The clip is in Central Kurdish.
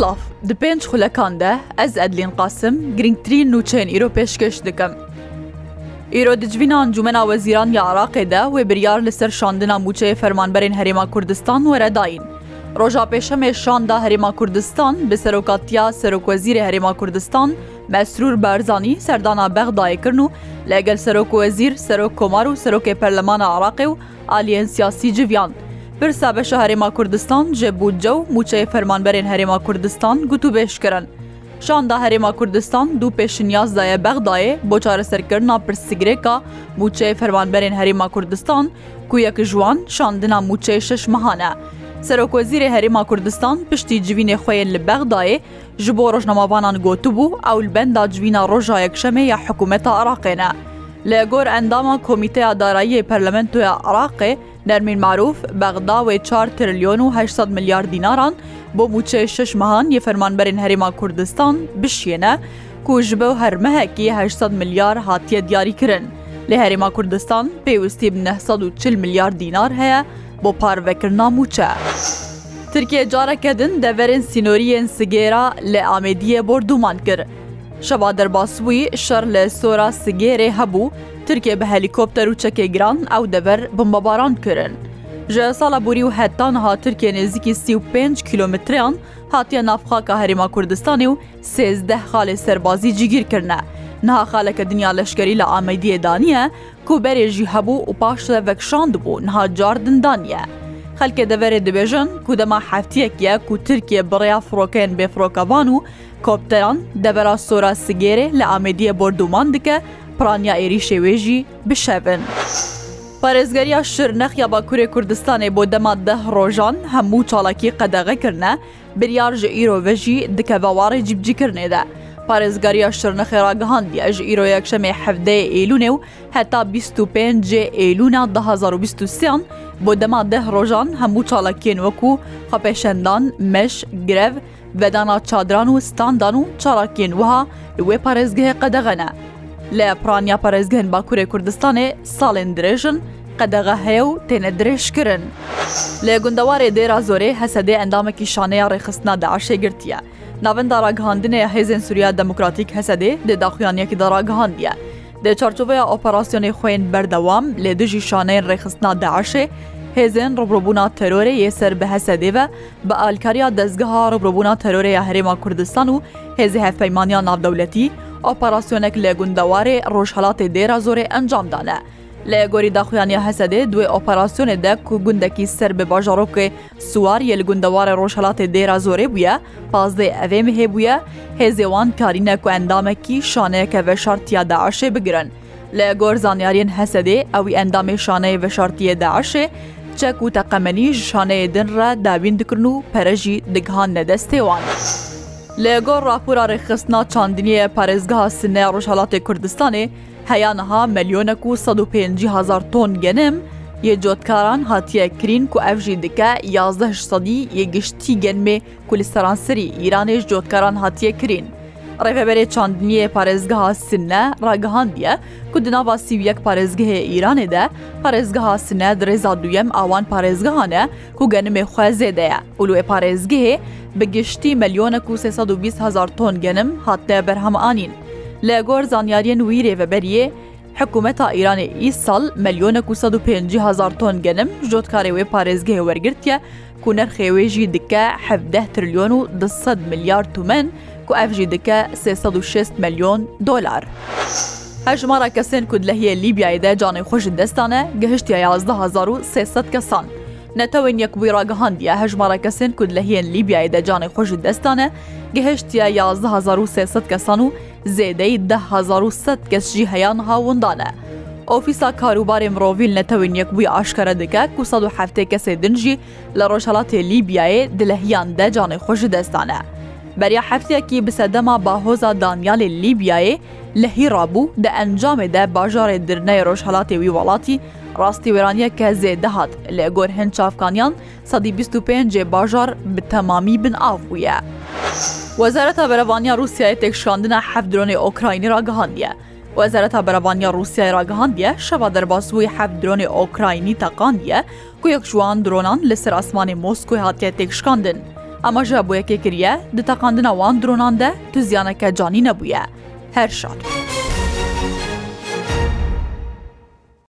خلاف di pênc xulekan de ez edlên qasim girngtirîn nûçeyên îro pêşkeş dikim. Îro dicvinan cumena wezîran ya Iraqê de wê biryar li ser şandina mûçeyê fermanberên Herêma Kurdistan were dayîn. Roja pêşemê şanda Herêma Kurdistan bi serokatiya Serokkozîrê Herêma Kurdistan, Mesrûr Berzanî serdana Bexdayê kirin û legel Serokkozîr Serok Komar û Serokê Perlemana Iraqê û aliyên siyasî civiyan. Pirsa beşa Herêma Kurdistan ji budcew mûçeyê fermanberên Herêma Kurdistan gotûbêş kirin. Şanda Herêma Kurdistan du pêşinyaz daye bexdayê bo çareserkirina pirsigrêka mûçeyê fermanberên Herêma Kurdistan ku yekî jiwan şandina mûçeyê şeş mehane. Serokkozîrê Herêma Kurdistan piştî civînê xuyên li bexdayê ji bo rojnemavanan gotûbû ew li benda civîna roja yekşemê ya hekumeta Iraqê ne. لە گۆر ئەنداما کۆمیتەیە دارایی پەرلەمنتوە عراقێ نەرمین معروف بەغداوێ 4 تریلیۆن و 800 میلیارد دیناران بۆ موچێ شش مەهان یە فەرمانبەرین هەرێما کوردستان بشیێنە کوژ بە و هەرمەهەکی 800 میلیار هاتیە دیاریکردن لە هەرێما کوردستان پێویستی 940 میلیارد دینار هەیە بۆ پارڤەکردنا موچە. Tirkiye carekedin deverên sînoriyên sigêra li Amêdiye bordûman kir. شەوا دەرباسووی شەر لە سۆرا سگێرێ هەبوو ترکێ بە هەلیکۆپتەر و چەکێگران ئەو دەبەر بمبەباران کرن. ژە ساڵە بوری و هەتان ها ترکێ نێزیکی 35 کیلومتریان هاتیە نافخاکە هەرێما کوردستانی و سێزدە خاڵێ سەربازی جیگیرکردە. نها خالەکە دنیا لەشکری لە ئامەدیێدانە کوبەرێژی هەبوو و پاش لە ڤەکشاند بوو نها جاردندانە. خەلکە دەبەرێت دەبێژن کودەما هەفتیەکیە کو ترکیە بڕیا فڕۆکەن بێ فرۆکەوان و کۆپتەران دەبەرا سۆرا سگێرێ لە ئامێدیە بردومان دکە پرانیا عێری شێوێژی بشەبن. پارێزگەریا شر نەخیا باکوورێ کوردستانی بۆ دەما دە ڕۆژان هەموو چاڵکی قەدەغەکردە بریار ji îrovejî dikeve warê cibcîkirnê de. پارێزگاریە شرنەخێراگەهاندی ئەژ ئیرۆ یەکشەمێ حەفدەیە ئێلوونێ و هەتا 25 ئێلونا 2023یان بۆ دەما دە ڕۆژان هەموو چاڵەکێن وەکو خەپێشەندان مەش گرڤ بەدانا چادران و ستاندان و چاڵاکێن وها لێ پارێزگەهێ قەدەغەنە لە پرانیا پارێزگەن باکوورێ کوردستانێ ساڵێن درێژن، قەدەغە هەیە و تێنە درێژکردن. لێ گوندەوارێ دێرا زۆرێ هەسەدێ ئەندامەکی شانەیە ڕێخستنا داعاشێ گرتیە. Navenda raghandinê hêzên Sûriya Demokratîk Hesedê dê daxuyaniyekî de raghandiye. Dê çarçoveya operasyonê xwên berdewam lê dijî şaneyên rêxistina deşê, hêzên ڕبڕبوونا تەرۆرە یێسەر بە هەسەدێوە بە ئالکاریا دەستگەها ڕبڕبوونا تەرۆرەیە هەرێما کوردستان و هێزی هەفپەیمانیا ناودەولەتی ئۆپەراسسیۆنێک لە گوندەوارێ ڕۆژهڵاتی دێرا زۆرێ ئەنجامدانە. لە گۆری داخویانیا هەسەدێ دوێ ئۆپەراسسیۆنێدا و گوندەکی سەر بە باژەڕۆکێ سوواریە لە گوندەوارە ڕۆژهڵاتی دێرا زۆرێ بووە پازدە ئەوێم هێبووە هێزێوان کارینە و ئەندامەکی شانەیەکە بەشارتیا داعاشێ بگرن لە گۆر زانیاریان هەسەدێ ئەوی ئەندامی شانەی بەشارتیە داعاشێ چەک و تەقەمەنی شانەیە دنرا داوین دکردن و پەرەژی دگهان نەدەستێوان. لە گۆڕ راپورا ڕێخستنا چاندنیە پارێزگا سنە ڕۆژهڵاتی کوردستانی هەیانەها مەلیۆنەک و 150هزار تۆن گەنم، یەجۆتکاران هاتیە کرین و ئەفژی دکە یازدە سەدی یەگشتی گەنمێ کولیسەرانسری ئیرانێش جۆتکاران هاتیە کرین. ڕێبەبەرێ چاندنیە پارێزگەها سنە ڕاگەهاندیە کو دناوا سیویەک پارێزگەهەیە ئیرانێدا پارێزگەها سنە درێزا دووەم ئاوان پارێزگەهانە کو گەنمێ خوێزێدەیە ولوێ پارێزگەهێ بەگشتی مەلیۆنە و 320 هزار تۆن گەنم هاتە بەرهەمانین. لە گۆر زانیاریە نووی رێڤەبەریە، حکوومەتا ئیرانی ئیساڵ مەلیۆنە 550هزار تۆن گەنم ژۆتکاری وێ پارێزگە وەرگرتە کو نرخێوێژی دکە 17 تریلیۆن و 200 میلیارد تومەن کو ئەفژی دکە 360 ملیۆن دلار. هەژمارە کەسێن کود لە هەیە لیبیایدا جانێ خۆش دەستانە گەهشتی 11300 کەسان. نەتەوەن یەکبووی ڕگەهاندیە هەژمارە کەسێن کود لە هێن لیبیایدا جانێ خۆش دەستانە گەهشتە 11300 کەسان و زێدەی ده کەسژی هەیان هاوندانە. ئۆفیسا کاروبارێ مرۆڤیل نەتەوین یەکبووی ئاشکرە دکە کو 1970 کەسێ دنجی لە ڕۆژهڵاتی لیبیایە دلەهیان دەجانێ خۆش دەستانە. بەریا هەفتەیەکی بسەدەما باهۆزا دانیالی لیبیایە لە هیڕابوو دە ئەنجامێدا باژارێ درنەی ڕۆژهڵاتی وی وڵاتی ڕاستی وێرانیە کە زێ دەهات لە گۆر هەند چاافکانیان سەدی 25 باژار بە تەمامی بن ئاو بووە. وەزارەتە بەرەوانیا رووسای تێکشاندنە حەفدرۆنی ئۆکراینی راگەهاندە. وەزارەتە بەرەوانیا رووسای راگەهاندە شەوا دەرباسبووی حەفدرۆنی ئۆکراینی تەقاندە کو یەک جوان درۆنان لە سەر ئاسمانی مۆسکۆی هااتە تێکشکاندن. ئەمەژە بۆ یەکێکریە دتەقاندنە وان درۆناندە تو زیانەکە جانی نەبووە. هەر شاد.